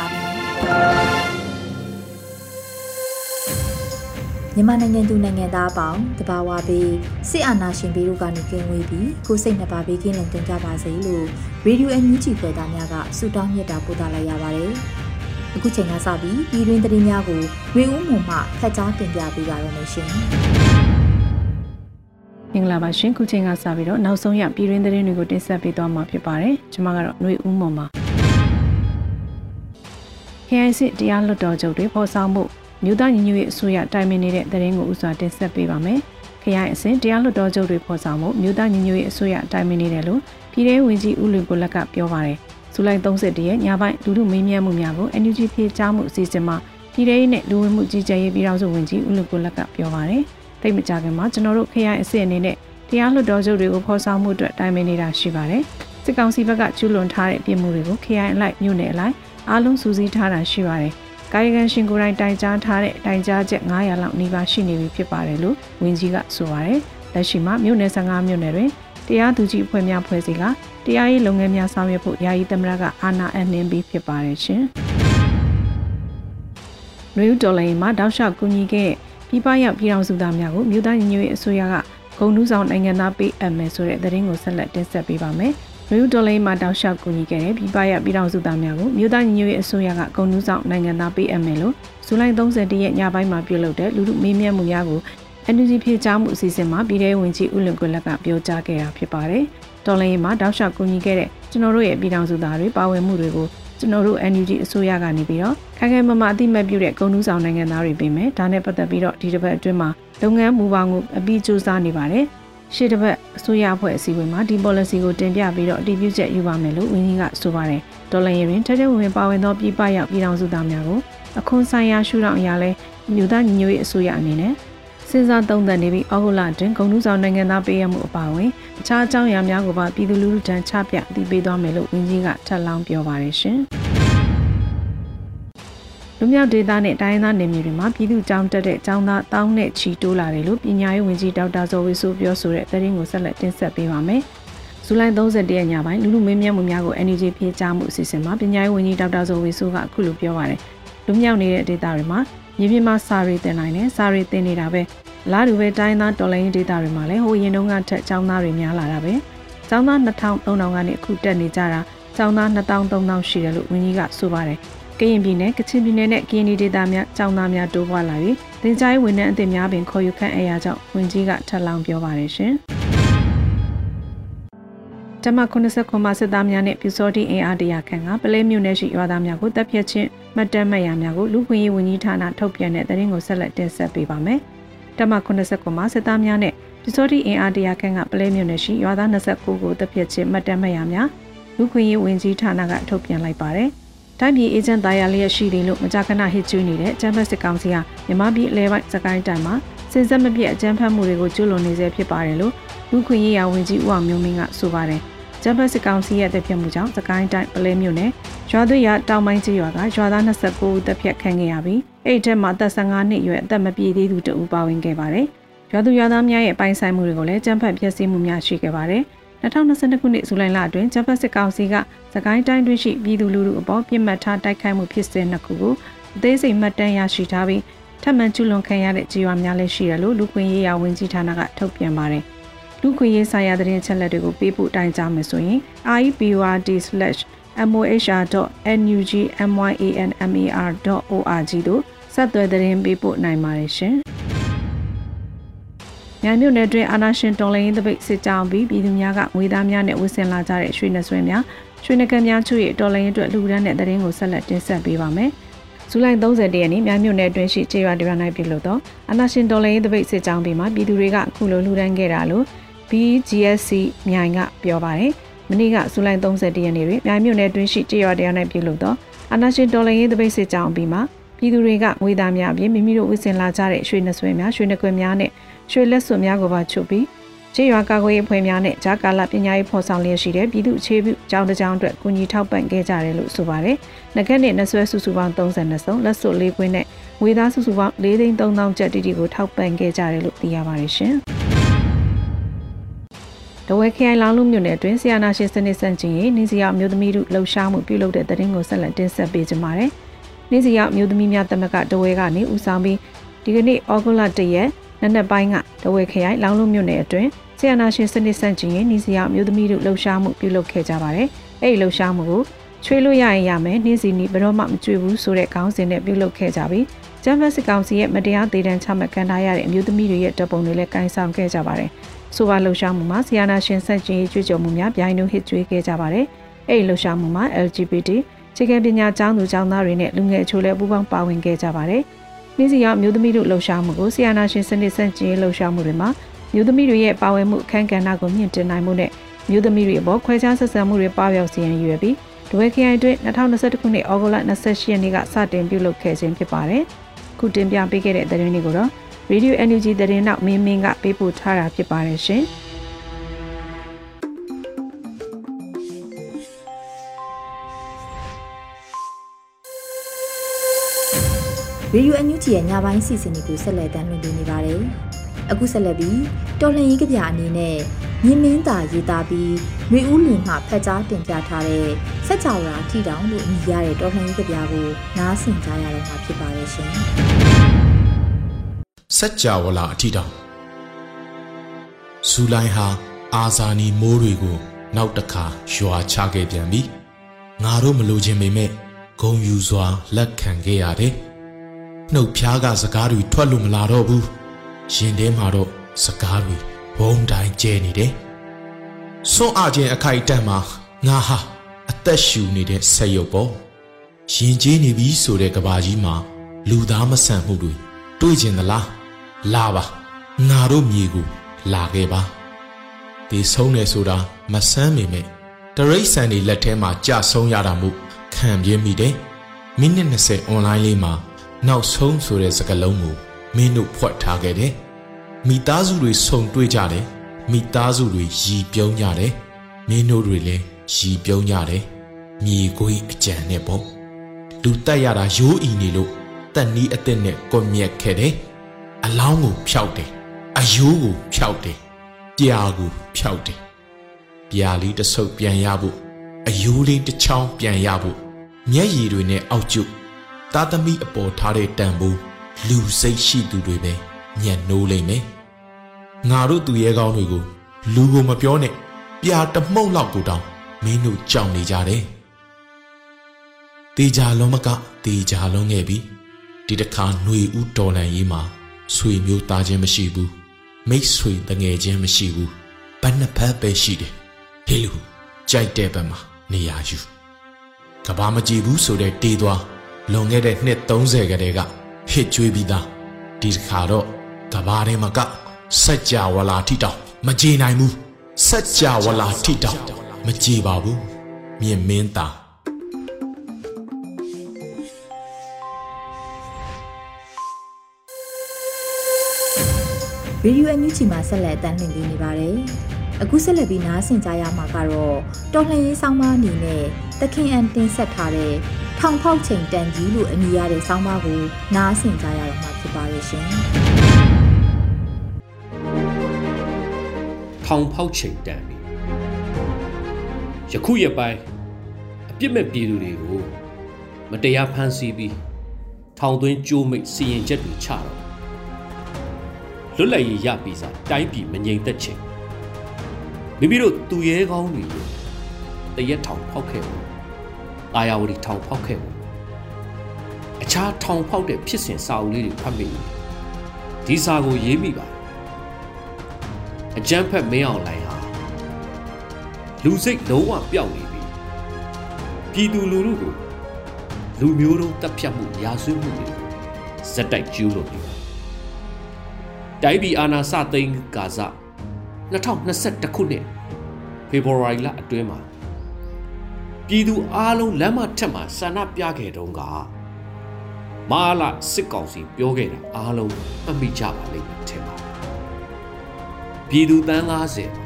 ါပြီ မြန်မာနိုင်ငံသူနိုင်ငံသားအပေါင်းတဘာဝပေးစစ်အာဏာရှင်ပြည်တို့ကနေကင်းဝေးပြီးကိုစိတ်နှပါပေးကင်းလုံခြုံကြပါစေလို့ရေဒီယိုအန်ယူဂျီဖွယ်သားများကဆုတောင်းမြတ်တာပို့သလိုက်ရပါတယ်။အခုချိန်ကစပြီးပြည်တွင်းသတင်းများကိုရေဦးမှုမှဖတ်ကြားတင်ပြပေးပါရမရှင်။မင်္ဂလာပါရှင်ခုချိန်ကစပြီးတော့နောက်ဆုံးရပြည်တွင်းသတင်းတွေကိုတင်ဆက်ပေးသွားမှာဖြစ်ပါတယ်ကျွန်မကတော့ຫນွေဦးမွ န်ပါ KIC တရားလွတ်တော်ချုပ်တွေဖော်ဆောင်မှုမြို့သားညီညွတ်ရေးအစိုးရတိုင်ပင်နေတဲ့သတင်းကိုဥစွာတင်ဆက်ပေးပါမယ်။ KIC အစဉ်တရားလွတ်တော်ချုပ်တွေဖော်ဆောင်မှုမြို့သားညီညွတ်ရေးအစိုးရတိုင်ပင်နေတယ်လို့ပြည်ထောင်ဝင်ကြီးဦးလွင်ကိုလက်ကပြောပါတယ်။ဇူလိုင်30ရက်ညပိုင်းလူမှုမေးမြန်းမှုများကို NUG ဖြေကြားမှုအစီအစဉ်မှာပြည်ထောင်နဲ့လူဝင်မှုကြီးကြပ်ရေးပြည်ထောင်စုဝင်ကြီးဦးလွင်ကိုလက်ကပြောပါတယ်။တိတ်မကြခင်မှာကျွန်တော်တို့ KIC အစဉ်အနေနဲ့တရားလွတ်တော်ချုပ်တွေကိုဖော်ဆောင်မှုအတွက်တိုင်ပင်နေတာရှိပါတယ်။စစ်ကောင်စီဘက်ကကျူးလွန်ထားတဲ့ပြည်မှုတွေကို KI အလိုက်မြို့နယ်အလိုက် အားလုံးစူးစီးထားတာရှိပါတယ်။ကာယကံရှင်ကိုယ်တိုင်တိုင်ကြားထားတဲ့တိုင်ကြားချက်900လောက်နှီးပါရှိနေပြီဖြစ်ပါတယ်လို့ဝန်ကြီးကဆိုပါတယ်။လက်ရှိမှာမြို့နယ်15မြို့နယ်တွင်တရားသူကြီးအဖွဲ့များဖွဲ့စည်းကတရားရေးလုပ်ငန်းများဆောင်ရွက်ဖို့ယာယီသမရကအာဏာအနှင်းပြီးဖြစ်ပါတယ်ရှင်။နယူးဒေါ်လာမှာတောက်လျှောက်ကူညီခဲ့ပြည်ပရောက်ပြည်တော်စုသားများကိုမြို့သားညီညွတ်ရေးအစိုးရကဂုံနူးဆောင်နိုင်ငံသားပေးအပ်မယ်ဆိုတဲ့သတင်းကိုဆက်လက်တင်ဆက်ပေးပါမယ်။ နယူးဒေါ်လိမှာတောက်လျှောက်ကူညီခဲ့တဲ့ပြည်ပရပြည်ထောင်စုသားများကိုမြို့သားညီညွတ်ရေးအစိုးရကကုန်နူးဆောင်နိုင်ငံသားပေးအပ်မယ်လို့ဇူလိုင်30ရက်ညပိုင်းမှာပြုလုပ်တဲ့လူလူမေးမြန်းမှုများကို NUG ဖြေကြားမှုအစီအစဉ်မှာပြည်ထောင်ဝင်ကြီးဦးလွင်ကွလက်ကပြောကြားခဲ့တာဖြစ်ပါတယ်။ဒေါ်လိမှာတောက်လျှောက်ကူညီခဲ့တဲ့ကျွန်တော်တို့ရဲ့ပြည်ထောင်စုသားတွေပါဝင်မှုတွေကိုကျွန်တော်တို့ NUG အစိုးရကနေပြီးတော့ခိုင်ခိုင်မာမာအသိမဲ့ပြုတဲ့ကုန်နူးဆောင်နိုင်ငံသားတွေပြင်မယ်။ဒါနဲ့ပတ်သက်ပြီးတော့ဒီတစ်ပတ်အတွင်းမှာလုပ်ငန်းမူပေါင်းကိုအပြီးစူးစမ်းနေပါတယ်။ ရှေ့တစ်ပတ်အစိုးရအဖွဲ့အစည်းအဝေးမှာဒီ policy ကိုတင်ပြပြီးတော့အတည်ပြုချက်ယူပါမယ်လို့ဝန်ကြီးကဆိုပါတယ်။ဒေါ်လာရင်တွင်ထထဝင်ပါဝင်သောပြည်ပရောက်ပြည်ထောင်စုသားများကိုအခွန်ဆိုင်ရာရှုထောင့်အရာလဲမြို့သားညီညွတ်ရေးအစိုးရအနေနဲ့စဉ်းစားသုံးသပ်နေပြီးဩဂုတ်လတွင်ဂုံနူးဆောင်နိုင်ငံသားပေးရမှုအပါအဝင်အခြားအကြောင်းအရာများကိုပါပြည်သူလူထုထံချပြအသိပေးသွားမယ်လို့ဝန်ကြီးကထပ်လောင်းပြောပါတယ်ရှင်။ လူမျိုးဒေသနဲ့တိုင်းသားနယ်မြေတွေမှာပြည်သူ့ကျောင်းတက်တဲ့ကျောင်းသားတောင်းနဲ့ချီတိုးလာတယ်လို့ပညာရေးဝန်ကြီးဒေါက်တာဇော်ဝေဆိုးပြောဆိုတဲ့သတင်းကိုဆက်လက်တင်ဆက်ပေးပါမယ်။ဇူလိုင်30ရက်ညပိုင်းလူလူမင်းမြတ်မှုများကို NUG ဖြေကြားမှုအစီအစဉ်မှာပညာရေးဝန်ကြီးဒေါက်တာဇော်ဝေဆိုးကအခုလိုပြောပါတယ်။လူမျိုးနေတဲ့ဒေသတွေမှာမြေပြင်မှာစာရီတင်နိုင်တယ်စာရီတင်နေတာပဲ။လားတူပဲတိုင်းသားတော်လိုင်းဒေသတွေမှာလည်းဟိုရင်တုန်းကထက်ကျောင်းသားတွေများလာတာပဲ။ကျောင်းသား2000 3000ကနေအခုတက်နေကြတာကျောင်းသား2000 3000ရှိတယ်လို့ဝန်ကြီးကဆိုပါတယ်။ ကရင်ပြည်နယ်ကချင်ပြည်နယ်နဲ့ကရင်ဒေသများကျောင်းသားများတိုးပွားလာပြီးတင်ချိုင်းဝန်ထမ်းအသစ်များပင်ခေါ်ယူခန့်အရာကြောင့်ဝန်ကြီးကထပ်လောင်းပြောပါတယ်ရှင်။တမ89ခွန်မစစ်သားများနဲ့ပြူစောတိအင်အားတရာခန့်ကပလဲမြို့နယ်ရှိရွာသားများကိုတပ်ဖြတ်ခြင်းမှတ်တမ်းမှတ်ရာများကိုလူခွင့်ရေးဝန်ကြီးဌာနထုတ်ပြန်တဲ့သတင်းကိုဆက်လက်တင်ဆက်ပေးပါမယ်။တမ89ခွန်မစစ်သားများနဲ့ပြူစောတိအင်အားတရာခန့်ကပလဲမြို့နယ်ရှိရွာသား29ကိုတပ်ဖြတ်ခြင်းမှတ်တမ်းမှတ်ရာများလူခွင့်ရေးဝန်ကြီးဌာနကထုတ်ပြန်လိုက်ပါတယ်။ တိုင်းပြည်အေဂျင့်သားရလျက်ရှိတယ်လို့မကြာခဏဟစ်ကျွေးနေတဲ့ကျန်းဖက်စစ်ကောင်စီဟာမြန်မာပြည်အလဲပိုင်းစကိုင်းတိုင်းမှာစင်ဆက်မပြတ်အကြမ်းဖက်မှုတွေကိုကျူးလွန်နေဆဲဖြစ်ပါတယ်လို့လူခွင့်ရေးရာဝန်ကြီးဦးအောင်မျိုးမင်းကဆိုပါတယ်။ကျန်းဖက်စစ်ကောင်စီရဲ့တပ်ဖြတ်မှုကြောင့်စကိုင်းတိုင်းပလဲမြို့နယ်ရွာသွေးရတောင်ပိုင်းကျေးရွာကရွာသား29ဦးတပ်ဖြတ်ခံခဲ့ရပြီးအဲ့ဒီထဲမှာသက်15နှစ်အရွယ်အသက်မပြည့်သေးသူတဦးပါဝင်ခဲ့ပါတယ်။ရွာသူရွာသားများရဲ့ပိုင်ဆိုင်မှုတွေကိုလည်းကျန်းဖက်ဖျက်ဆီးမှုများရှိခဲ့ပါတယ်။ 2022ခုနှစ်ဇူလိုင်လအတွင်းဂျပန်စစ်ကောင်စီကစကိုင်းတိုင်းတွင်းရှိပြည်သူလူထုအပေါ်ပြစ်မှတ်ထားတိုက်ခိုက်မှုဖြစ်စဉ်နှစ်ခုကိုအသေးစိတ်မှတ်တမ်းရရှိထားပြီးထပ်မံကျူးလွန်ခံရတဲ့ကြေးရွာများလည်းရှိတယ်လို့လူခွင့်ရေးရာဝန်ကြီးဌာနကထုတ်ပြန်ပါတယ်။လူခွင့်ရေးဆိုင်ရာသတင်းချက်လက်တွေကိုပေးပို့တိုင်ကြားမယ်ဆိုရင် IPWD mohr.nugmyanmar.org တို့ဆက်သွယ်သတင်းပေးပို့နိုင်ပါတယ်ရှင်။ မြိုင်မြို့နယ်တွင်အာနာရှင်တော်လိုင်းသပိတ်စစ်ကြောင်းပြီးပြည်သူများကငွေသားများနဲ့ဝစ်ဆင်လာကြတဲ့ရွှေနှဆွဲများရွှေနှကများချွေတော်လိုင်းအတွက်လူဒန်းတဲ့တရင်ကိုဆက်လက်တင်ဆက်ပေးပါမယ်။ဇူလိုင်30ရက်နေ့မြိုင်မြို့နယ်အတွင်းရှိခြေရွာတရွာ၌ပြုလုပ်သောအာနာရှင်တော်လိုင်းသပိတ်စစ်ကြောင်းပြီးမှပြည်သူတွေကအခုလိုလူဒန်းခဲ့တာလို့ BGSC မြိုင်ကပြောပါတယ်။မနေ့ကဇူလိုင်30ရက်နေ့တွင်မြိုင်မြို့နယ်အတွင်းရှိခြေရွာတရွာ၌ပြုလုပ်သောအာနာရှင်တော်လိုင်းသပိတ်စစ်ကြောင်းပြီးမှပြည်သူတွေကငွေသားများအပြင်မိမိတို့ဝစ်ဆင်လာကြတဲ့ရွှေနှဆွဲများရွှေနှကွယ်များနဲ့ ရွှေလက်စွပ်များကိုပါချုပ်ပြီးခြေရွာကာကွယ်ရေးဖွဲ့များနဲ့ဂျာကာလပညာရေးဖော်ဆောင်လျက်ရှိတဲ့ပြည်သူအခြေပြုကျောင်းတစ်ကျောင်းအတွက်ကူညီထောက်ပံ့ခဲ့ကြတယ်လို့ဆိုပါတယ်။ငကက်နဲ့နှဆွဲစုစုပေါင်း32စုံလက်စွပ်လေးခွင်းနဲ့ငွေသားစုစုပေါင်း၄သိန်း3000ကျပ်တိတိကိုထောက်ပံ့ခဲ့ကြတယ်လို့သိရပါတယ်ရှင်။တဝဲခရိုင်လောင်လူမြို့နယ်အတွင်းဆီယနာရှင်စနစ်စန့်ကျင်ရေးနေစီရောက်မျိုးသမီးတို့လှုပ်ရှားမှုပြုလုပ်တဲ့တရင်ကိုဆက်လက်တင်ဆက်ပေးကြပါမယ်။နေစီရောက်မျိုးသမီးများတမကတဝဲကနေဦးဆောင်ပြီးဒီကနေ့ဩဂုတ်လ1ရက် နက်နက်ပိုင်းကတဝဲခရိုင်လောင်လုံးမြို့နယ်အတွင်းဆီယနာရှင်စနစ်ဆန့်ကျင်ရေးနှီးစရာမျိုးသမီးတို့လှုပ်ရှားမှုပြုလုပ်ခဲ့ကြပါတယ်။အဲ့ဒီလှုပ်ရှားမှုကိုချွေးလို့ရရင်ရမယ်နှင်းစီနီဘယ်တော့မှမကြွေဘူးဆိုတဲ့ခေါင်းစဉ်နဲ့ပြုလုပ်ခဲ့ကြပြီးကျန်းဖက်စစ်ကောင်စီရဲ့မတရားသေးတမ်းချမှတ်ခံထားရတဲ့အမျိုးသမီးတွေရဲ့တပ်ပုံတွေလည်းကိုင်ဆောင်ခဲ့ကြပါတယ်။ဆိုပါလှုပ်ရှားမှုမှာဆီယနာရှင်ဆန့်ကျင်ရေးကြွေးကြော်မှုများပြိုင်နှုန်းဟစ်ကြွေးခဲ့ကြပါတယ်။အဲ့ဒီလှုပ်ရှားမှုမှာ LGBT ခြေကပညာကျောင်းသူကျောင်းသားတွေနဲ့လူငယ်အချို့လည်းပူးပေါင်းပါဝင်ခဲ့ကြပါတယ်။ နှင်းစီရောက်မျိုးသမီးတို့လှုပ်ရှားမှုကိုဆီယနာရှင်စနစ်စန့်ကျင်လှုပ်ရှားမှုတွေမှာမျိုးသမီးတွေရဲ့ပါဝင်မှုအခမ်းကဏ္ဍကိုမြင့်တင်နိုင်မှုနဲ့မျိုးသမီးတွေအပေါ်ခွဲခြားဆက်ဆံမှုတွေပပျောက်စေရန်ရည်ရွယ်ပြီးဒဝဲခရိုင်အတွင်း2021ခုနှစ်ဩဂုတ်လ28ရက်နေ့ကစတင်ပြုလုပ်ခဲ့ခြင်းဖြစ်ပါတယ်။ခုတင်ပြပေးခဲ့တဲ့သတင်းလေးကိုတော့ Radio NUG သတင်းနောက်မင်းမင်းကပေးပို့ထားတာဖြစ်ပါတယ်ရှင်။ ရေဒီယိုအန်ယူဂျီရဲ့ညပိုင်းစီစဉ်တွေကိုဆက်လက်တင်လွှင့်ပေးနေပါတယ်။အခုဆက်လက်ပြီးတော်လှန်ရေးကြပြအနေနဲ့မြင်းမင်းသာရေးသားပြီးနှွေဦးလွင်မှဖက်ကြားတင်ပြထားတဲ့စက်ကြောရာထီတောင်လို့အမည်ရတဲ့တော်လှန်ရေးကြပြကိုနားဆင်ကြရတော့မှာဖြစ်ပါရဲ့ရှင်။စက်ကြောလာအထီတောင်ဇူလိုင်ဟာအာဇာနီမိုးတွေကိုနောက်တစ်ခါရွာချခဲ့ပြန်ပြီ။ငါတို့မလိုချင်ပေမဲ့ဂုံယူစွာလက်ခံခဲ့ရတယ်။ နှုတ်ဖျားကစကားတွေထွက်လို့မလာတော့ဘူးရင်ထဲမှာတော့စကားတွေဘုံတိုင်းကျဲနေတယ်စွန့်အားခြင်းအခိုက်အတန့်မှာငါဟာအသက်ရှူနေတဲ့ဆက်ရုပ်ပေါ့ရင်ကျေးနေပြီဆိုတဲ့ကဘာကြီးမှာလူသားမဆန်မှုတွေတွေ့ကျင်သလားလာပါငါတို့မြေကိုလာခဲ့ပါဒီဆုံးနေဆိုတာမဆန်းမိမဲ့တရိတ်ဆန်တွေလက်ထဲမှာကြဆုံးရတာမို့ခံပြင်းမိတယ်မိနစ်20အွန်လိုင်းလေးမှာ နောက်ဆုံးဆိုတဲ့စကားလုံးကိုမင်းတို့ဖွက်ထားခဲ့တယ်။မိသားစုတွေဆုံတွေ့ကြတယ်။မိသားစုတွေရည်ပြုံးကြတယ်။မင်းတို့တွေလည်းရည်ပြုံးကြတယ်။မြေခွေးအကြံနဲ့ပေါ့။လူတက်ရတာရိုးအီနေလို့တက်နီးအစ်စ်နဲ့ကွန်မြက်ခဲ့တယ်။အလောင်းကိုဖျောက်တယ်။အယိုးကိုဖျောက်တယ်။ပြာကိုဖျောက်တယ်။ပြာလေးတစ်ဆုပ်ပြန်ရဖို့အယိုးလေးတစ်ချောင်းပြန်ရဖို့မျက်ရည်တွေနဲ့အောက်ကျုပ် သားသမီးအပေါ်ထားတဲ့တန်ဖိုးလူစိတ်ရှိသူတွေပဲညံ့နိုးလိမ့်မယ်ငါတို့သူရဲကောင်းတွေကိုလူကိုမပြောနဲ့ပြာတမှုန့်လောက်ကိုတောင်မင်းတို့ကြောက်နေကြတယ်တေချာလုံးမကတေချာလုံးခဲ့ပြီဒီတခါຫນွေဦးတော်လန်ရေးမှာဆွေမျိုးသားချင်းမရှိဘူးမိတ်ဆွေတငယ်ချင်းမရှိဘူးဘယ်နှစ်ဖက်ပဲရှိတယ်ဟေးလူကြိုက်တဲ့ဘက်မှာနေရာယူကဘာမကြည့်ဘူးဆိုတဲ့တေးသွား လွန်ခဲ့တဲ့နှစ်30ကတည်းကဟစ်ကြွေးပြီးသားဒီတစ်ခါတော့ကဘာထဲမှာကစัจ java လာထိတောင်မကြေနိုင်ဘူးစัจ java လာထိတောင်မကြေပါဘူးမြင်မင်းသားရေဒီယိုအန်ယူဂျီမှာဆက်လက်တင်ပြနေပါတယ်။အခုဆက်လက်ပြီးနားဆင်ကြရမှာကတော့တော်လှန်ရေးဆောင်မအနေနဲ့တခင်အန်တင်ဆက်ထားတဲ့ ထောင်ဖောက်ချိန်တန်ကြီးလို့အမည်ရတဲ့ဆောင်းပါးကိုနားဆင်ကြရတော့မှာဖြစ်ပါရဲ့ရှင်။ထောင်ဖောက်ချိန်တန်ပြီ။ယခုရပိုင်းအပြစ်မဲ့ပြည်သူတွေကိုမတရားဖမ်းဆီးပြီးထောင်သွင်းကြိုးမိတ်စီရင်ချက်တွေချတော့လွတ်လပ်ရေးရပြီစားတိုင်းပြည်မငြိမ်သက်ခြင်းမိမိတို့သူရဲကောင်းတွေတရက်ထောင်ဖောက်ခဲ့ဘူး အာယာဝတီထောင်ဖောက်ခဲ့ဘူးအခြားထောင်ဖောက်တဲ့ဖြစ်စဉ်စာအုပ်လေးတွေဖတ်မိဒီစာကိုရေးမိပါအကျန်းဖက်မင်းအောင်လိုင်ဟာလူစိတ်လုံးဝပျောက်နေပြီပြည်သူလူထုကိုလူမျိုးတုံးတပ်ဖြတ်မှုရာဇဝတ်မှုတွေဇက်တိုက်ကျူးလွန်နေပါတိုင်းပြည်အာဏာစသိမ်းကာစ2021ခုနှစ်ဖေဖော်ဝါရီလအတွင်းမှာ ပြည်သူအားလုံးလမ်းမထက်မှာဆန္ဒပြခဲ့တုန်းကမာလာစစ်ကောင်စီပြောခဲ့တာအားလုံးအမိကြပါလိမ့်မယ်ထင်ပါတယ်ပြည်သူတန်း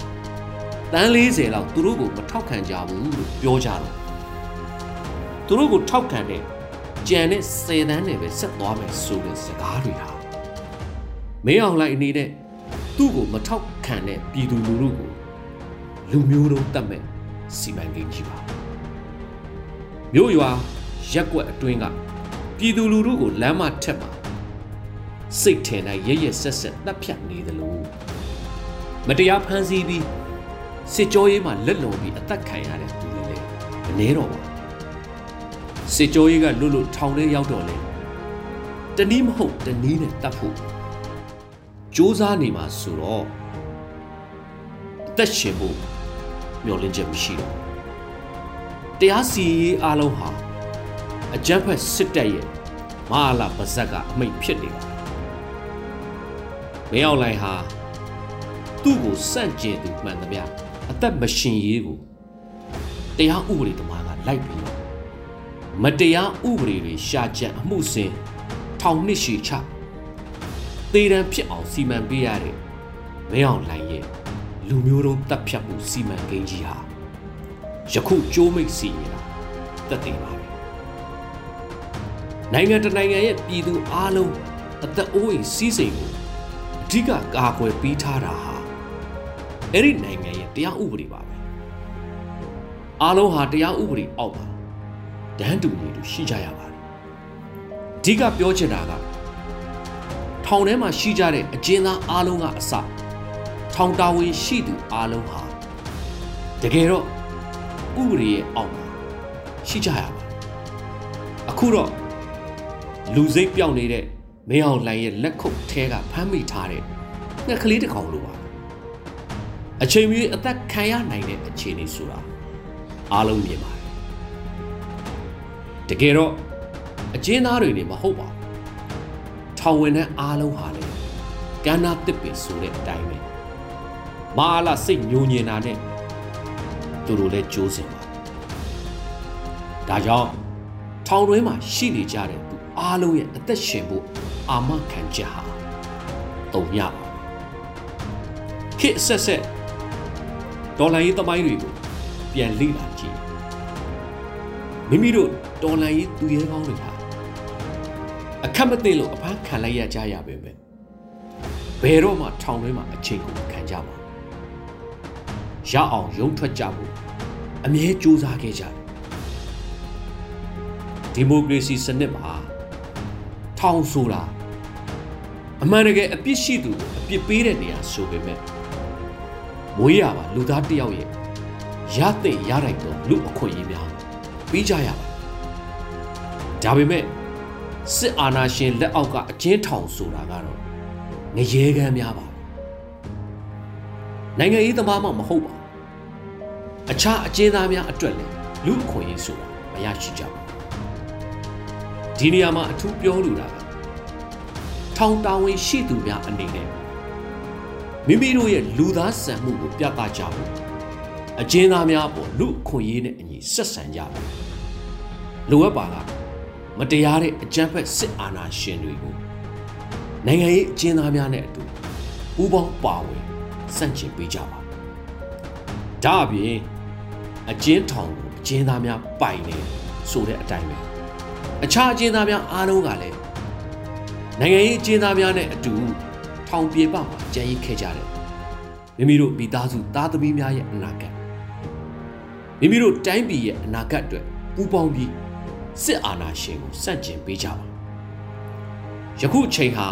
90တန်း40လောက်သူတို့ကိုမထောက်ခံကြဘူးလို့ပြောကြတော့သူတို့ကိုထောက်ခံတဲ့ကြံတဲ့10တန်းနဲ့ပဲဆက်သွားမယ်ဆိုတဲ့စကားတွေဟာမင်းအောင်လိုက်နေတဲ့သူ့ကိုမထောက်ခံတဲ့ပြည်သူလူထုကိုလူမျိုးတုံးတတ်မဲ့စီမံကိန်းကြီးပါ မြို့ရွာရက်ွက်အတွင်းကပြည်သူလူထုကိုလမ်းမထက်မှာစိတ်ထင်တိုင်းရရဆက်ဆက်တပ်ဖြတ်နေသလိုမတရားဖမ်းဆီးပြီးစစ်ကြောရေးမှာလက်လုံပြီးအသက်ခံရတဲ့သူတွေလည်းမနှဲတော့ပါစစ်ကြောရေးကလွတ်လွတ်ထောင်ထဲရောက်တော့လေတနည်းမဟုတ်တနည်းနဲ့တတ်ဖို့စူးစမ်းနေမှာဆိုတော့အသက်ရှင်ဖို့မျှော်လင့်ချက်မရှိတော့ တရားစီရင်အားလုံးဟာအကြမ်းဖက်စစ်တပ်ရဲ့မဟာလာပါဇက်ကအမိတ်ဖြစ်နေပါတယ်။မင်းအောင်လှိုင်ဟာသူ့ကိုစန့်ကျင်သူမှန်သမျှအသက်မရှင်ရေးကိုတရားဥပဒေသမားကလိုက်ပြီးမတရားဥပဒေတွေရှာကြံအမှုစင်ထောင်နှစ်ရှည်ချသေတံဖြစ်အောင်စီမံပေးရတဲ့မင်းအောင်လှိုင်ရဲ့လူမျိုးတုံးတပ်ဖြတ်မှုစီမံကိန်းကြီးဟာ ယခုကြိုးမိတ်စီရင်တာတက်တည်ပါပဲနိုင်ငံတနိုင်ငံရဲ့ပြည်သူအလုံးအသက်အိုးအိမ်စီးစိမ်ကိုအဓိကကာကွယ်ပေးထားတာဟာအဲ့ဒီနိုင်ငံရဲ့တရားဥပဒေပါပဲအားလုံးဟာတရားဥပဒေအောက်ပါတန်းတူညီတူရှိကြရပါတယ်အဓိကပြောချင်တာကထောင်ထဲမှာရှိကြတဲ့အကျဉ်းသားအားလုံးကအစထောင်တာဝန်ရှိသူအားလုံးဟာတကယ်တော့ ဥပဒေရဲ့အောက်မှာရှိကြရပါအခုတော့လူစိတ်ပြောင်းနေတဲ့မင်းအောင်လှိုင်ရဲ့လက်ခုပ်ထဲကဖမ်းမိထားတဲ့ငှက်ကလေးတစ်ကောင်လိုပါအချိန်မီအသက်ခံရနိုင်တဲ့အခြေအနေဆိုတာအားလုံးမြင်ပါတယ်တကယ်တော့အကျဉ်းသားတွေနေမဟုတ်ပါဘူးထောင်ဝင်တဲ့အားလုံးဟာလေကန္နာတစ်ပင်ဆိုတဲ့အတိုင်းပဲမာလာစိတ်ညိုညင်တာနဲ့ သူတို့လည်းကြိုးစင်ပါဒါကြောင့်ထောင်တွင်းမှာရှိနေကြတဲ့သူအားလုံးရဲ့အသက်ရှင်ဖို့အာမခံချက်ဟာတုံရပါခေတ်ဆက်ဆက်ဒေါ်လာရေးသမိုင်းတွေကိုပြန်လေ့လာကြည့်မိမိတို့ဒေါ်လာရေးသူရဲကောင်းတွေဟာအခက်မသိလို့အဖမ်းခံလိုက်ရကြရပဲပဲဘယ်တော့မှထောင်တွင်းမှာအချိန်ကိုခံကြပါရအောင်ရုံထွက်ကြဖို့ အမြဲကြိုးစားခဲ့ကြတယ်ဒီမိုကရေစီစနစ်မှာထောင်ဆိုတာအမှန်တကယ်အပြစ်ရှိသူကိုအပြစ်ပေးတဲ့နေရာဆိုပေမဲ့မွေးရပါလူသားတစ်ယောက်ရဲ့ရတဲ့ရလိုက်တော့လူအခွင့်အရေးများပြီးကြရပါဒါပေမဲ့စစ်အာဏာရှင်လက်အောက်ကအကျဉ်းထောင်ဆိုတာကတော့ငရေကမ်းများပါနိုင်ငံရေးသမားမှမဟုတ်ပါ အခြားအကျဉ်းသားများအတွက်လည်းလူအခွင့်အရေးဆိုတာမရရှိကြပါဒီနေရာမှာအထူးပြောလိုတာကထောင်တာဝန်ရှိသူများအနေနဲ့မိမိတို့ရဲ့လူသားဆန်မှုကိုပြသကြဖို့အကျဉ်းသားများပေါ်လူအခွင့်အရေးနဲ့အညီဆက်ဆံကြဖို့လိုအပ်ပါကမတရားတဲ့အကြမ်းဖက်စစ်အာဏာရှင်တွေကိုနိုင်ငံရေးအကျဉ်းသားများနဲ့အတူပူးပေါင်းပါဝင်စန့်ကျင်ပေးကြပါဒါအပြင် အကျဉ်းထောင်ကိုအကျဉ်းသားများပိုင်နေဆိုတဲ့အတိုင်းပဲအခြားအကျဉ်းသားများအားလုံးကလည်းနိုင်ငံရေးအကျဉ်းသားများနဲ့အတူထောင်ပြေပမှာကြံရည်ခဲ့ကြတယ်မိမိတို့မိသားစုသားသမီးများရဲ့အနာဂတ်မိမိတို့တိုင်းပြည်ရဲ့အနာဂတ်အတွက်ပူးပေါင်းပြီးစစ်အာဏာရှင်ကိုစန့်ကျင်ပေးကြပါယခုအချိန်ဟာ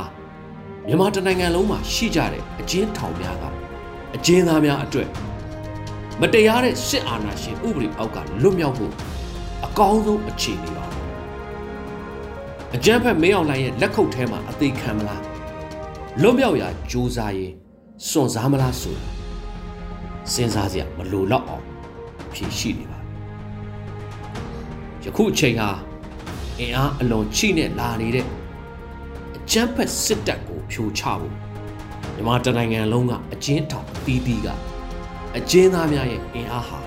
မြန်မာတနိုင်ငံလုံးမှာရှိကြတဲ့အကျဉ်းထောင်များကအကျဉ်းသားများအတွက် မတရားတဲ့စစ်အာဏာရှင်ဥပဒေအောက်ကလွတ်မြောက်ဖို့အကောင်းဆုံးအခြေအနေပါအကြမ်းဖက်မင်းအောင်လှိုင်ရဲ့လက်ခုပ်ထဲမှာအသေးခံမလားလွတ်မြောက်ရာကြိုးစားရင်စွန့်စားမလားဆိုတာစဉ်းစားစရာမလိုတော့အောင်ဖြေရှိနေပါယခုအချိန်ဟာအင်အားအလွန်ချိနဲ့လာနေတဲ့အကြမ်းဖက်စစ်တပ်ကိုဖြိုချဖို့မြန်မာတနိုင်ငံလုံးကအကျဉ်းထောင်ပြီးပြီးက အကျဉ်းသားများရဲ့အင်အားဟာ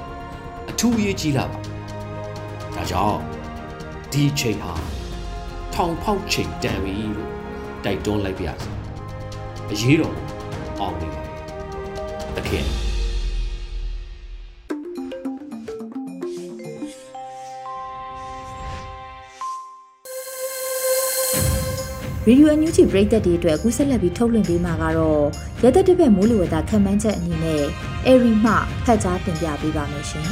အထူးအရေးကြီးလာပါဒါကြောင့်ဒီချိန်ဟာထောင်ဖောက်ချိန်တန်ပြီလို့တိုက်တွန်းလိုက်ပါရစေအရေးတော်အောင်နေပါတခင် ရေဒီယိုအန်ယူဂျီပရိသတ်တွေအတွက်အခုဆက်လက်ပြီးထုတ်လွှင့်ပေးမှာကတော့ရသက်တစ်ပတ်မိုးလေဝသခံမှန်းချက်အနေနဲ့အေရီမှဖတ်ကြားတင်ပြပေးပါမယ်ရှင်။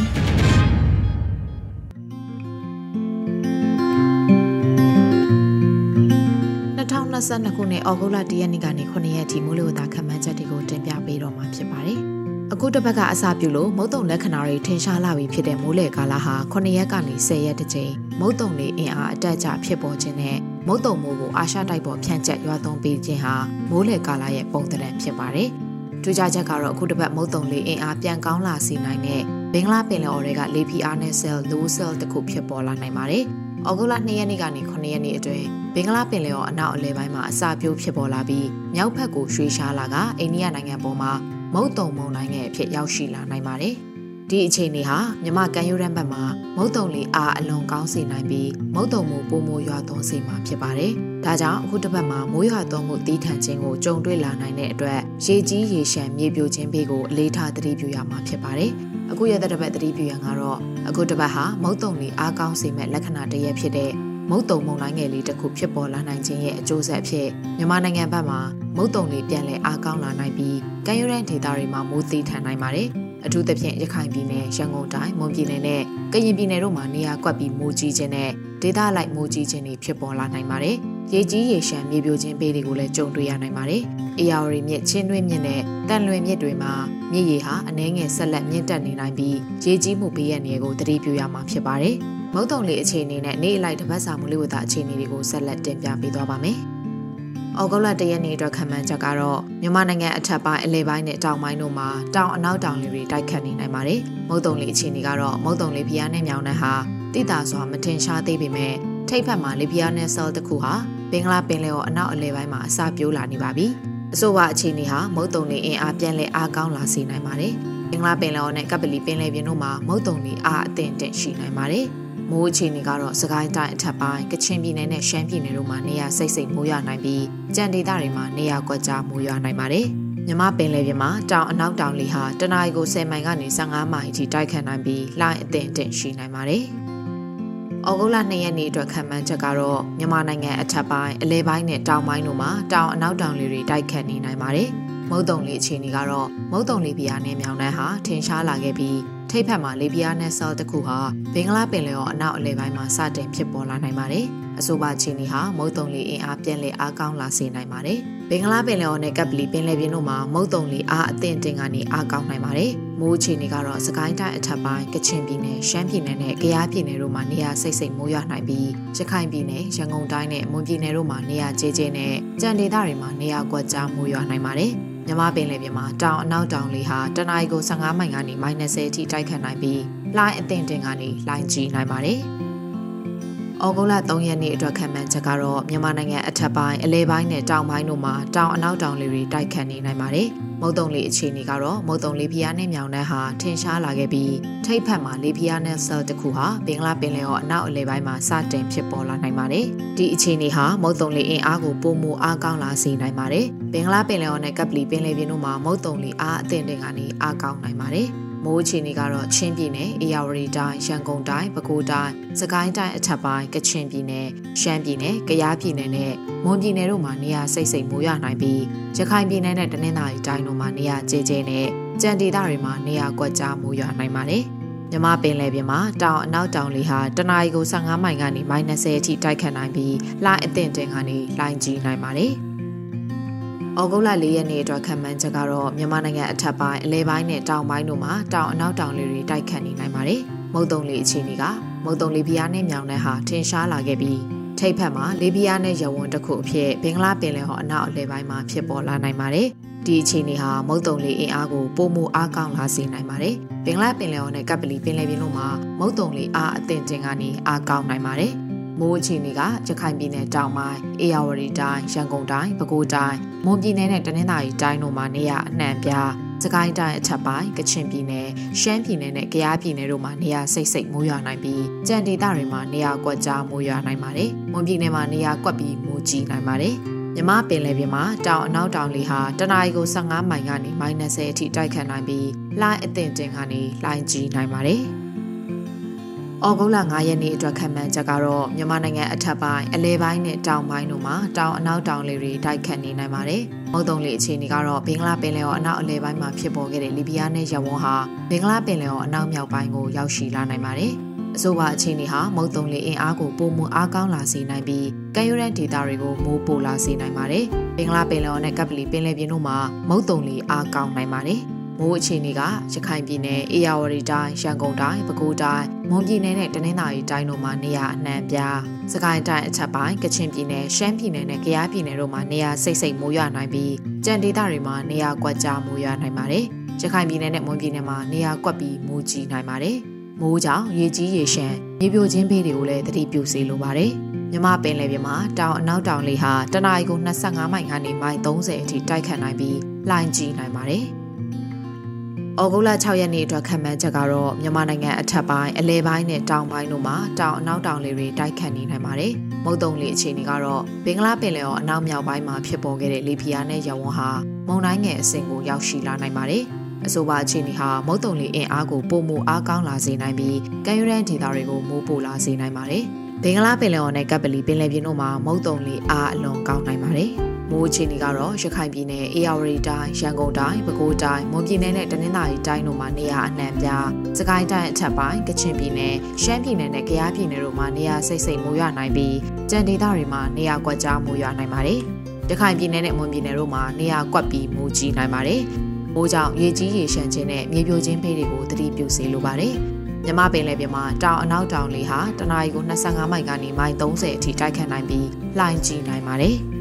2022ခုနှစ်ဩဂုတ်လ10ရက်နေ့ကနေ9ရက်ထိမိုးလေဝသခန့်မှန်းချက်တွေကိုတင်ပြပေးတော့မှာဖြစ်ပါတယ်။အခုတစ်ပတ်ကအစပြုလို့မုတ်တုံလက္ခဏာတွေထင်ရှားလာပြီဖြစ်တဲ့မိုးလေကာလဟာ9ရက်ကနေ10ရက်တကြိမ်မုတ်တုံလေးအင်အားအတက်အကျဖြစ်ပေါ်ခြင်းနဲ့ မုတ်တုံမိုးကိုအာရှတိုက်ပေါ်ဖြန့်ကျက်ရွာသွန်းပေးခြင်းဟာမိုးလေကာလရဲ့ပုံသဏ္ဍာန်ဖြစ်ပါတယ်။ထူးခြားချက်ကတော့အခုတစ်ပတ်မုတ်တုံလေးအင်အားပြန်ကောင်းလာစေနိုင်တဲ့ဘင်္ဂလားပင်လယ်အော်တွေကလေဖီအားနဲ့ဆဲလ်လိုဆဲလ်တစ်ခုဖြစ်ပေါ်လာနိုင်ပါတယ်။ဩဂုတ်လ2ရက်နေ့ကနေ9ရက်နေ့အတွင်းဘင်္ဂလားပင်လယ်အော်အနောက်အလယ်ပိုင်းမှာအစာပြိုးဖြစ်ပေါ်လာပြီးမြောက်ဘက်ကိုရွှေ့ရှားလာကအိန္ဒိယနိုင်ငံပေါ်မှာမုတ်တုံမုန်တိုင်းရဲ့အဖြစ်ရောက်ရှိလာနိုင်ပါတယ်။ ဒီအခြေအနေဟာမြမကန်ယူရန်ဘက်မှာမုတ်တုံလေးအားအလွန်ကောင်းစေနိုင်ပြီးမုတ်တုံမှုပုံမိုးရွာသွန်းစေမှာဖြစ်ပါတယ်။ဒါကြောင့်အခုတစ်ပတ်မှာမိုးရွာသွန်းမှုတီးထန်ခြင်းကိုကြုံတွေ့လာနိုင်တဲ့အတွက်ရေကြီးရေရှမ်းမြေပြိုခြင်းဘေးကိုအလေးထားသတိပြုရမှာဖြစ်ပါတယ်။အခုရတဲ့တစ်ပတ်သတိပြုရန်ကတော့အခုတစ်ပတ်ဟာမုတ်တုံလေးအားကောင်းစေမဲ့လက္ခဏာတစ်ရက်ဖြစ်တဲ့မုတ်တုံမုန်တိုင်းငယ်လေးတစ်ခုဖြစ်ပေါ်လာနိုင်ခြင်းရဲ့အကျိုးဆက်အဖြစ်မြန်မာနိုင်ငံဘက်မှာမုတ်တုံလေးပြန်လည်အားကောင်းလာနိုင်ပြီးကမ်းရိုးတန်းဒေသတွေမှာမိုးသေးထန်နိုင်ပါတယ်။ အထူးသဖြင့်ရခိုင်ပြည်နယ်ရန်ကုန်တိုင်းမွန်ပြည်နယ်နဲ့ကရင်ပြည်နယ်တို့မှာနေရာကွက်ပြီးမိုးကြီးခြင်းနဲ့ဒေသလိုက်မိုးကြီးခြင်းတွေဖြစ်ပေါ်လာနိုင်ပါတယ်။ရေကြီးရေရှမ်းမြေပြိုခြင်းဘေးတွေကိုလည်းကြုံတွေ့ရနိုင်ပါတယ်။အေယာဝတီမြစ်ချင်းတွင်းမြစ်နဲ့တန်လွင်မြစ်တွေမှာမြစ်ရေဟာအနှဲငယ်ဆက်လက်မြင့်တက်နေနိုင်ပြီးရေကြီးမှုဘေးရန်တွေကိုသတိပြုရမှာဖြစ်ပါတယ်။မုတ်တုံလေးအခြေအနေနဲ့နေ့အလိုက်တစ်ပတ်စာမူလေးဝတ္တအခြေအနေတွေကိုဆက်လက်တင်ပြပေးသွားပါမယ်။ ဩဂုတ်လ၁ရက်နေ့အတွက်ခံမှန်းချက်ကတော့မြန်မာနိုင်ငံအထက်ပိုင်းအလဲပိုင်းနဲ့တောင်ပိုင်းတို့မှာတောင်အနောက်တောင်လေတွေတိုက်ခတ်နေနိုင်ပါတယ်။မုတ်တုံလေးအခြေအနေကတော့မုတ်တုံလေးဖျားနဲ့မြောင်နှံဟာတိတာစွာမထင်ရှားသေးပေမဲ့ထိတ်ဖက်မှာလေဖျားနဲ့ဆဲလ်တစ်ခုဟာဘင်္ဂလားပင်လယ်ော်အနောက်အလဲပိုင်းမှာအစပြိုးလာနေပါပြီ။အဆိုပါအခြေအနေဟာမုတ်တုံလေးအင်အားပြန်လဲအားကောင်းလာစေနိုင်ပါတယ်။ဘင်္ဂလားပင်လယ်ော်နဲ့ကပလီပင်လယ်ပြင်တို့မှာမုတ်တုံလေးအားအသင့်တင့်ရှိနိုင်ပါတယ်။ မိုးအခြေအနေကတော့စကိုင်းတိုင်းအထက်ပိုင်းကချင်ပြည်နယ်နဲ့ရှမ်းပြည်နယ်တို့မှာနေရာစိတ်စိတ်မိုးရွာနိုင်ပြီးကြံဒေသတွေမှာနေရာကွက်ကြားမိုးရွာနိုင်ပါတယ်။မြမပင်လယ်ပြင်မှာတောင်အနောက်တောင်လေဟာတနအီကို10မိုင်ကနေ15မိုင်အထိတိုက်ခတ်နိုင်ပြီးလှိုင်းအသင့်အင့်ရှိနိုင်ပါတယ်။ဩဂုတ်လ2ရက်နေ့အတွက်ခံမှန်းချက်ကတော့မြန်မာနိုင်ငံအထက်ပိုင်းအလဲပိုင်းနဲ့တောင်ပိုင်းတို့မှာတောင်အနောက်တောင်လေတွေတိုက်ခတ်နေနိုင်ပါတယ်။ မုတ်တုံလေအခြေအနေကတော့မုတ်တုံလေပြားနဲ့မြောင်နှန်းဟာထင်ရှားလာခဲ့ပြီးထိပ်ဖက်မှာလေပြားနဲ့ဆဲလ်တစ်ခုဟာဘင်္ဂလားပင်လယ်ော်အနောက်အလယ်ပိုင်းမှာစတင်ဖြစ်ပေါ်လာနိုင်ပါတယ်။အဆိုပါခြေနေဟာမုတ်တုံလီအင်အားပြန်လည်အားကောင်းလာစေနိုင်ပါတယ်။ဘင်္ဂလားပင်လယ်ော်နဲ့ကပ်ပလီပင်လယ်ပြင်တို့မှာမုတ်တုံလီအားအသင့်တင်ကနေအားကောင်းနိုင်ပါတယ်။မိုးခြေနေကတော့စကိုင်းတိုင်းအထက်ပိုင်းကချင်ပြည်နယ်ရှမ်းပြည်နယ်နဲ့ကယားပြည်နယ်တို့မှာနေရာစိတ်စိတ်မိုးရွာနိုင်ပြီးရခိုင်ပြည်နယ်ရန်ကုန်တိုင်းနဲ့မွန်ပြည်နယ်တို့မှာနေရာကျဲကျဲနဲ့ကြံဒေသတွေမှာနေရာကွက်ကြားမိုးရွာနိုင်ပါတယ်။ မြမပင်လယ်ပြင်မှာတောင်အနောက်တောင်လေဟာတနအီကို15မိုင်ကနေ -30 အထိတိုက်ခတ်နိုင်ပြီးလှိုင်းအသင့်တင်ကနေလှိုင်းကြီးနိုင်ပါတယ်။ ဩဂုတ်လ3ရက်နေ့အတွက်ခံမှန်းချက်ကတော့မြန်မာနိုင်ငံအထက်ပိုင်းအလဲပိုင်းနဲ့တောင်ပိုင်းတို့မှာတောင်အနောက်တောင်လေတွေတိုက်ခတ်နေနိုင်ပါတယ်။မုတ်တုံလေအခြေအနေကတော့မုတ်တုံလေဖျားနဲ့မြောင်နှန်းဟာထင်ရှားလာခဲ့ပြီးထိတ်ဖက်မှာလေဖျားနဲ့ဆဲလ်တစ်ခုဟာဘင်္ဂလားပင်လယ်ော်အနောက်အလဲပိုင်းမှာစတင်ဖြစ်ပေါ်လာနိုင်ပါတယ်။ဒီအခြေအနေဟာမုတ်တုံလေအင်အားကိုပိုမိုအားကောင်းလာစေနိုင်ပါတယ်။ဘင်္ဂလားပင်လယ်ော်နဲ့ကပ်ပလီပင်လယ်ပြင်တို့မှာမုတ်တုံလေအားအသင့်တင်ကနေအားကောင်းနိုင်ပါတယ်။ မိုးအခြေအနေကတော့ချင်းပြည်နယ်၊အေရဝတီတိုင်း၊ရန်ကုန်တိုင်း၊ပဲခူးတိုင်း၊စကိုင်းတိုင်းအထက်ပိုင်းကချင်ပြည်နယ်၊ရှမ်းပြည်နယ်၊ကယားပြည်နယ်နဲ့မွန်ပြည်နယ်တို့မှာနေရာစိတ်စိတ်မိုးရွာနိုင်ပြီးရခိုင်ပြည်နယ်နဲ့တနင်္သာရီတိုင်းတို့မှာနေရာကျဲကျဲနဲ့ကြံဒေသတွေမှာနေရာကွက်ကြားမိုးရွာနိုင်ပါတယ်။မြမပင်လယ်ပြင်မှာတောင်အနောက်တောင်လေဟာတနအီကို15မိုင်ကနေ -30 အထိတိုက်ခတ်နိုင်ပြီးလှိုင်းအသင့်တင်ကနေလှိုင်းကြီးနိုင်ပါတယ်။။ ဩဂုတ်လ၄ရက်နေ့အတွက်ခံမှန်းချက်ကတော့မြန်မာနိုင်ငံအထက်ပိုင်းအလဲပိုင်းနဲ့တောင်ပိုင်းတို့မှာတောင်အနောက်တောင်လေတွေတိုက်ခတ်နေနိုင်ပါတယ်။မုတ်တုံလေအခြေအနေကမုတ်တုံလေပြားနဲ့မြောင်တဲ့ဟာထင်ရှားလာခဲ့ပြီးထိပ်ဖက်မှာလေပြားနဲ့ရဝန်းတစ်ခုအဖြစ်ဘင်္ဂလားပင်လယ်ဟောအနောက်အလယ်ပိုင်းမှာဖြစ်ပေါ်လာနိုင်ပါတယ်။ဒီအခြေအနေဟာမုတ်တုံလေအင်အားကိုပိုမိုအားကောင်းလာစေနိုင်ပါတယ်။ဘင်္ဂလားပင်လယ်ဟောနဲ့ကပ်ပလီပင်လယ်ပြင်တို့မှာမုတ်တုံလေအားအသင့်တင်ကနေအားကောင်းနိုင်ပါတယ်။ မိုးအခြေအနေကရခိုင်ပြည်နယ်တောင်ပိုင်း၊အေရဝတီတိုင်း၊ရန်ကုန်တိုင်း၊ပဲခူးတိုင်း၊မွန်ပြည်နယ်နဲ့တနင်္သာရီတိုင်းတို့မှာနေရအနှံ့ပြားစကိုင်းတိုင်းအထက်ပိုင်းကချင်ပြည်နယ်ရှမ်းပြည်နယ်နဲ့ကယားပြည်နယ်တို့မှာနေရာစိတ်စိတ်မိုးရွာနိုင်ပြီးကြံဒေသတွေမှာနေရာကွက်ကြားမိုးရွာနိုင်ပါတယ်။မွန်ပြည်နယ်မှာနေရာကွက်ပြီးမိုးကြီးနိုင်ပါတယ်။မြမပင်လယ်ပြင်မှာတောင်အနောက်တောင်လေဟာတနအီကို15မိုင်ကနေ -30 အထိတိုက်ခတ်နိုင်ပြီးလှိုင်းအသင့်တင်ကနေလှိုင်းကြီးနိုင်ပါတယ်။ ဩဂုတ်လ9ရက်နေ့အတွက်ခံမှန်းချက်ကတော့မြန်မာနိုင်ငံအထက်ပိုင်းအလဲပိုင်းနဲ့တောင်ပိုင်းတို့မှာတောင်အနောက်တောင်လေတွေတိုက်ခတ်နေနိုင်ပါတယ်။မုတ်တုံလေအခြေအနေကတော့ဘင်္ဂလားပင်လယ်ော်အနောက်အလဲပိုင်းမှာဖြစ်ပေါ်ခဲ့တဲ့လီဘီယာနဲ့ယဝန်းဟာဘင်္ဂလားပင်လယ်ော်အနောက်မြောက်ပိုင်းကိုရောက်ရှိလာနိုင်ပါတယ်။အဆိုပါအခြေအနေဟာမုတ်တုံလေအင်အားကိုပုံမှုအားကောင်းလာစေနိုင်ပြီးကမ်းရိုးတန်းဒေသတွေကိုမိုးပိုလာစေနိုင်ပါတယ်။ဘင်္ဂလားပင်လယ်ော်နဲ့ကပ်ပလီပင်လယ်ပြင်တို့မှာမုတ်တုံလေအားကောင်းနိုင်ပါတယ်။ မိုးအခြေအနေကရခိုင်ပြည်နယ်၊အေရဝတီတိုင်း၊ရန်ကုန်တိုင်း၊ပဲခူးတိုင်း၊မွန်ပြည်နယ်နဲ့တနင်္သာရီတိုင်းတို့မှာနေရာအနှံ့ပြား၊စကိုင်းတိုင်းအထက်ပိုင်း၊ကချင်ပြည်နယ်၊ရှမ်းပြည်နယ်နဲ့ကယားပြည်နယ်တို့မှာနေရာစိတ်စိတ်မိုးရွာနိုင်ပြီးကြံဒေသတွေမှာနေရာကွက်ကြားမိုးရွာနိုင်ပါတယ်။ရခိုင်ပြည်နယ်နဲ့မွန်ပြည်နယ်မှာနေရာကွက်ပြီးမိုးကြီးနိုင်ပါတယ်။မိုးကြောင့်ရေကြီးရေရှမ်းမြေပြိုခြင်းဘေးတွေကိုလည်းသတိပြုစေလိုပါတယ်။မြမပင်လယ်ပြင်မှာတောင်အနောက်တောင်လေဟာတနအီကို25မိုင်ကနေမိုင်30အထိတိုက်ခတ်နိုင်ပြီးလှိုင်းကြီးနိုင်ပါတယ်။။ ဩဂုတ်လ6ရက်နေ့အတွက်ခံမှန်းချက်ကတော့မြန်မာနိုင်ငံအထက်ပိုင်းအလဲပိုင်းနဲ့တောင်ပိုင်းတို့မှာတောင်အနောက်တောင်လေတွေတိုက်ခတ်နေနိုင်ပါတယ်။မုတ်တုံလေအခြေအနေကတော့ဘင်္ဂလားပင်လယ်အော်အနောက်မြောက်ပိုင်းမှာဖြစ်ပေါ်ခဲ့တဲ့လေပြင်းနဲ့ရဝန်းဟာမုန်တိုင်းငယ်အဆင့်ကိုရောက်ရှိလာနိုင်ပါတယ်။အဆိုပါအခြေအနေဟာမုတ်တုံလေအင်အားကိုပုံမှုအားကောင်းလာစေနိုင်ပြီးကမ်းရိုးတန်းဒေသတွေကိုမိုးပိုလာစေနိုင်ပါတယ်။ဘင်္ဂလားပင်လယ်အော်နဲ့ကပ်ပလီပင်လယ်ပြင်တို့မှာမုတ်တုံလေအားအလွန်ကောင်းနိုင်ပါတယ်။ မိုးအခြေအနေကတော့ရခိုင်ပြည်နယ်၊အေရဝတီတိုင်း၊ရန်ကုန်တိုင်း၊ပဲခူးတိုင်း၊မွန်ပြည်နယ်နဲ့တနင်္သာရီတိုင်းတို့မှာနေရာအနှံ့ပြား၊စကိုင်းတိုင်းအထက်ပိုင်း၊ကချင်ပြည်နယ်၊ရှမ်းပြည်နယ်နဲ့ကယားပြည်နယ်တို့မှာနေရာစိတ်စိတ်မိုးရွာနိုင်ပြီးကြံဒေသတွေမှာနေရာကွက်ကြားမိုးရွာနိုင်ပါတယ်။ရခိုင်ပြည်နယ်နဲ့မွန်ပြည်နယ်တို့မှာနေရာကွက်ပြီးမိုးကြီးနိုင်ပါတယ်။မိုးကြောင့်ရေကြီးရေရှမ်းခြင်းနဲ့မြေပြိုခြင်းဖေးတွေကိုသတိပြုစေလိုပါတယ်။မြမပင်လယ်ပြင်မှာတောင်အနောက်တောင်လေဟာတနအီကို25မိုင်ကနေမိုင်30အထိတိုက်ခတ်နိုင်ပြီးလှိုင်းကြီးနိုင်ပါတယ်။။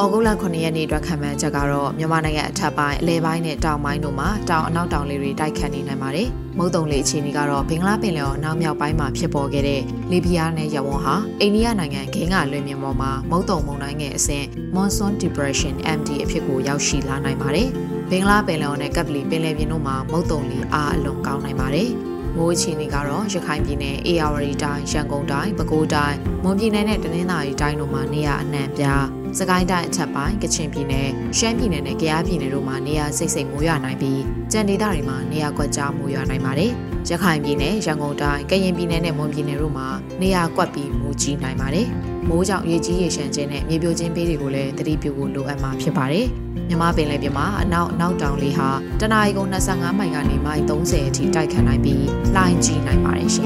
ဩဂုတ်လ9ရက်နေ့အတွက်ခံမှန်းချက်ကတော့မြန်မာနိုင်ငံအထက်ပိုင်းအလဲပိုင်းနဲ့တောင်ပိုင်းတို့မှာတောင်အနောက်တောင်လေတွေတိုက်ခတ်နေနိုင်ပါတယ်။မုတ်တုံလေအခြေအနေကတော့ဘင်္ဂလားပင်လယ်ော်အနောက်မြောက်ပိုင်းမှာဖြစ်ပေါ်ခဲ့တဲ့လီဘီယာနဲ့ယဝွန်ဟာအိန္ဒိယနိုင်ငံဂင်းကလွင်ပြင်ပေါ်မှာမုတ်တုံမုန်တိုင်းငယ်အဆင့် Monsoon Depression MD အဖြစ်ကိုရောက်ရှိလာနိုင်ပါတယ်။ဘင်္ဂလားပင်လယ်ော်နဲ့ကပ်ပလီပင်လယ်ပြင်တို့မှာမုတ်တုံလေအားအလွန်ကောင်းနိုင်ပါတယ်။ မိုးအခြေအနေကတော့ရခိုင်ပြည်နယ်အေရဝတီတိုင်းရန်ကုန်တိုင်းပဲခူးတိုင်းမွန်ပြည်နယ်နဲ့တနင်္သာရီတိုင်းတို့မှာနေရာအနှံ့ပြားစကိုင်းတိုင်းအထက်ပိုင်းကချင်ပြည်နယ်ရှမ်းပြည်နယ်နဲ့ကယားပြည်နယ်တို့မှာနေရာစိတ်စိတ်မိုးရွာနိုင်ပြီးကြံဒေသတွေမှာနေရာကွက်ကြားမိုးရွာနိုင်ပါတယ်။ရခိုင်ပြည်နယ်ရန်ကုန်တိုင်းကရင်ပြည်နယ်နဲ့မွန်ပြည်နယ်တို့မှာနေရာကွက်ပြီးမိုးကြီးနိုင်ပါတယ်။ မိုးကြောင့်ရေကြီးရေရှမ်းခြင်းနဲ့မြေပြိုခြင်းပေးတွေကိုလည်းသတိပြုဖို့လိုအပ်မှာဖြစ်ပါတယ်။မြမပင်လယ်ပြင်မှာအနောက်အနောက်တောင်လေဟာတနအီကု25မိုင်ကနေမိုင်30အထိတိုက်ခတ်နိုင်ပြီးလှိုင်းကြီးနိုင်ပါတယ်ရှင်။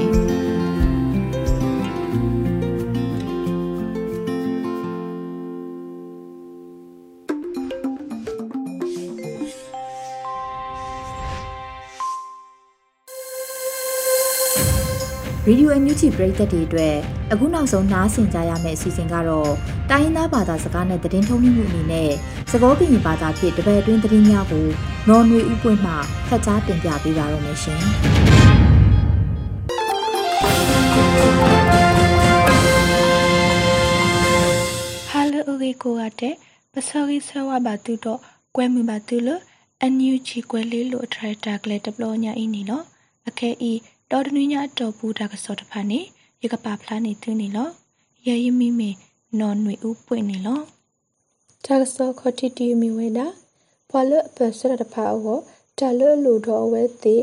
Radio NUG ပရိသတ်တွေအတွက်အခုနောက်ဆုံးနားဆင်ကြရမယ့်အစီအစဉ်ကတော့တိုင်းရင်းသားဘာသာစကားနဲ့သတင်းထုတ်လွှင့်မှုအနေနဲ့သဘောပင်ဘာသာဖြင့်တပည့်အတွင်းသတင်းများကိုနော်နွေဥပွင့်မှဖတ်ကြားတင်ပြပေးပါရမရှင်။ဟာလိုအိုဂေကိုကတဲ့ပစောဂီဆဝဘာတူတော့ကွဲမှုပါတူလို့အန်ယူချီကွဲလေးလို့ထရက်တာကလေးတပလောညာအင်းနီနော်အခဲဤ တော်တနွေညတော်ဘူးဒါကစောတဖာနေရကပါဖလားနေသူနေလောရဲယမီမေနော်နွေဥပွင့်နေလောတာကစောခတိတီမီဝဲတာဘလပစရတဖာအောတာလလူတော်ဝဲတိ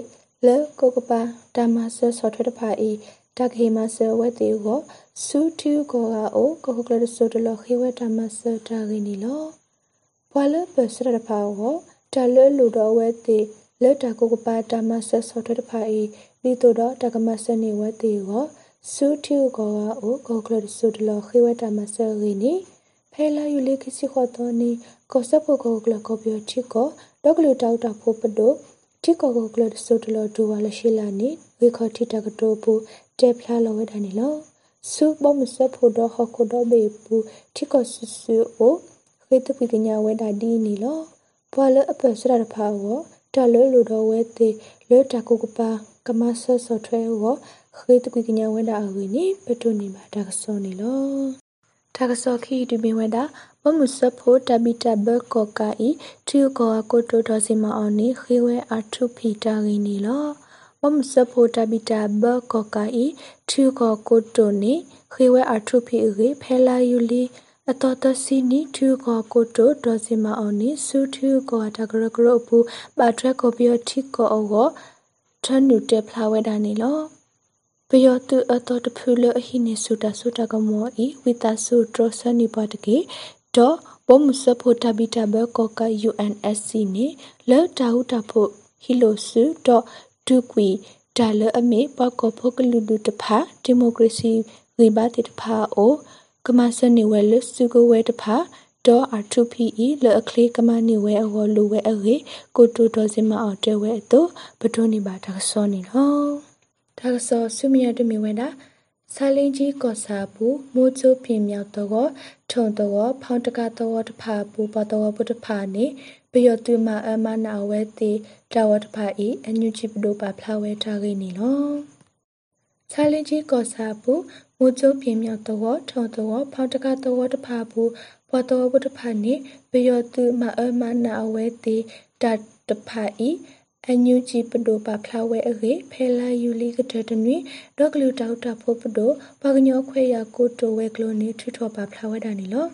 လေကိုကပါဓမ္မဆဆောထတဖာဤတခေမဆဝဲတိကိုစုတူကိုကအိုကိုကလဆိုတလခေဝဲဓမ္မဆတာဂိနီလောဘလပစရတဖာအောတာလလူတော်ဝဲတိ လေတာကိုကပါဓမ္မဆဆောထတဖာဤဒီတို့တော့တကမစနေဝတေကိုစူထူကောအိုကောကလဆုဒလခေဝတမဆရီနီဖဲလာယူလေခစီခေါ်တော်နီကောစပုကောကလကောပြောချီကောဒေါကလူတောက်တာဖို့ပဒိုတီကောကောကလဆုဒလဒူဝါလရှိလာနီဝေခတိတကတိုပူတေဖလာလောဝဒနီလောစုဘမစဖို့တော့ဟခုတော့ဘေပူတိကဆဆူအိုခေတပိကညာဝဒဒီနီလောပွာလအပစရဖာဝ တလလူတော့ဝဲတေလောတကုကပါကမဆဆော့ထွဲဝခေတပိကညာဝဒအဝီနီပတုနီမာဒါကစောနီလောဒါကစောခီတူဘီဝဒမမှုစဖို့တဘီတဘကောကာဤထူကောကိုတိုတော်စီမအောင်နီခေဝဲအထုဖီတာဂီနီလောမမစဖို့တဘီတာဘကောကာဤထူကောကိုတိုနီခေဝဲအထုဖီရေဖဲလာယူလီ အတော်တစီနီထူကောကိုတိုတော်စီမအောင်နီဆူထူကောတဂရဂရပူပါထရက်ကိုဘီယိုတီကောအောထန်နူတက်ဖလာဝဲဒါနီလောပယောတုအတော်တဖူလအဟိနေစုတာစုတာကမောဤဝိတဆုဒရဆနိပါတကေတော့ဘမစဖို့တဘီတဘကောက UNSC နေလောတာဟုတာဖို့ဟီလိုဆူတော့ဒုကွီဒါလအမေပကောဖို့ကလူဒုတဖာဒီမိုကရေစီရိဘာတိတဖာအို ကမစနေဝဲလစုကဝဲတဖာတော့ R2PE လအခလေးကမနေဝဲအဝလူဝဲအရေကိုတူတော်စင်မအောင်တဲဝဲအတော့ဘဒိုနေပါဒါဆောနေလောဒါဆောဆုမရတမီဝဲတာဆာလင်းကြီးကော့စာဘူးမိုးချိုးပြင်မြောက်တော့ထုံတော့ဖောင်းတကတော့တဖာဘူးပတော့ဘုတဖာနေပယောတူမအမနာဝဲတီတာဝတဖာဤအညုချိပဒိုပါဖလာဝဲထားခဲ့နေလော ဆာလင်းကြီးကော့စာဘူးမိုးချိုးပြင်မြောက်တော့ထုံတော့ဖောင်းတကတော့တဖာဘူးပတော့ဘုတဖာနေပယောတူမအမနာဝဲတီတာတဖာဤအန်ယူဂျီပဒိုပါဖလာဝဲအေဖဲလာယူလီကတတနွေဒေါကလူတောက်တာဖို့ပဒိုပကညောခွဲရကိုတိုဝဲကလိုနေထထောပါဖလာဝဲတာနီလော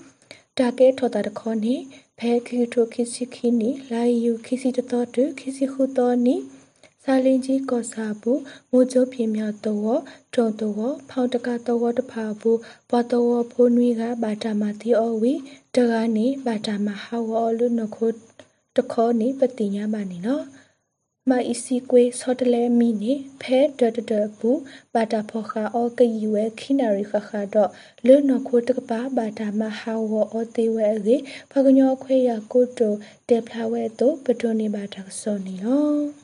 တာကဲထောတာတခေါနေဖဲခီထိုခိစီခီနီလာယူခိစီတတော်တခိစီခုတော်နီ စာလင်းကြီးကောစာဘူးမိုးကျိုးပြင်းမြောက်တော့ထုံတော့ဖောင်းတကတော့တဖာဘူးဘွားတော့ဖိုးနွေးကဘာတာမတီအော်ဝီတကနေဘာတာမဟာဝော်လူနခိုတခေါနေပတိညာမနီနော်မာအီစီကွေဆော့တလဲမီနေဖဲဒဒဒဘူးဘာတာဖောခါအောကယူဝဲခိနာရီခခါတော့လွနခိုတကပါဘာတာမဟာဝအောတေဝဲရေဖကညောခွေရကိုတိုတေဖလာဝဲတော့ပတိုနေဘာတာဆောနီလော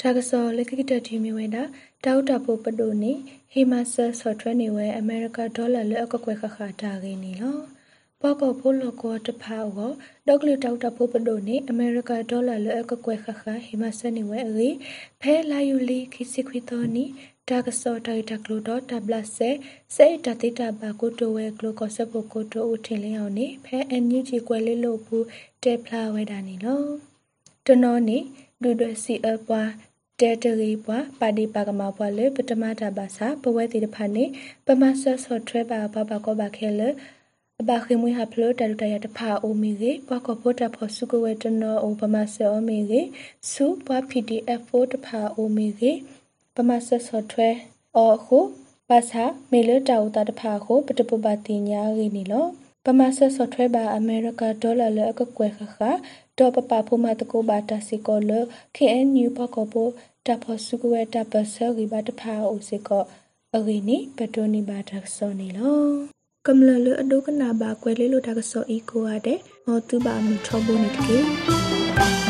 တာကဆောလက်ကီတတီမီဝဲတာတောက်တာဖို့ပတိုနေဟီမာဆာဆော့ထွဲနေဝဲအမေရိကဒေါ်လာလဲအကကွယ်ခခါတာခင်းနီလောပေါကောဖိုလကောတဖာဝဒေါကလတောက်တဖိုပဒိုနေအမေရိကဒေါ်လာလဲအကကွယ်ခခဟိမဆနေဝဲအေဖဲလာယူလီခိစီခွီတိုနီတာကစောတိုင်တကလိုတော့တဘလဆေစေတတိတဘာကိုတိုဝဲကလိုကောဆပ်ကိုကိုတိုဦးထင်လင်းအောင်နေဖဲအန်ယူဂျီကွယ်လေးလို့ဘူးတေဖလာဝဲတာနေလောတနော်နေဒူဒစီအပွား တဲတရီပွားပါဒီပါကမာပွားလေပတမတာဘာစာပဝဲတီတဖာနေပမဆဆော့ထွဲပါဘာဘာကောဘာခဲလေအဘခိမွေဟဖလိုတရတရတဖာအိုမီရေပကဖို့တဖို့စုကဝဲတနောအိုပမဆေအိုမီရေစုပွား PDF ဖို့တဖာအိုမီရေပမဆဆော့ထွဲအော်ခုပါစာမေလတာဥတာတဖာခုပတပပတိညာရီနီလောပမဆဆော့ထွဲပါအမေရိကဒေါ်လာလအကကွယ်ခခဒေါ်ပပဖုမတကိုဘာတာစီကိုလ KNU ပကဖို့ တဖို့စုကဝဲတပဆရီဘာတဖာအိုစီကိုအဂီနီပတိုနီဘာတာဆောနီလောကမ္လလအဒုကနာဘာကွယ်လေးလိုတာကစောဤကိုရတဲ့ဟောသူဘာမှုထောဖို့နေတကေ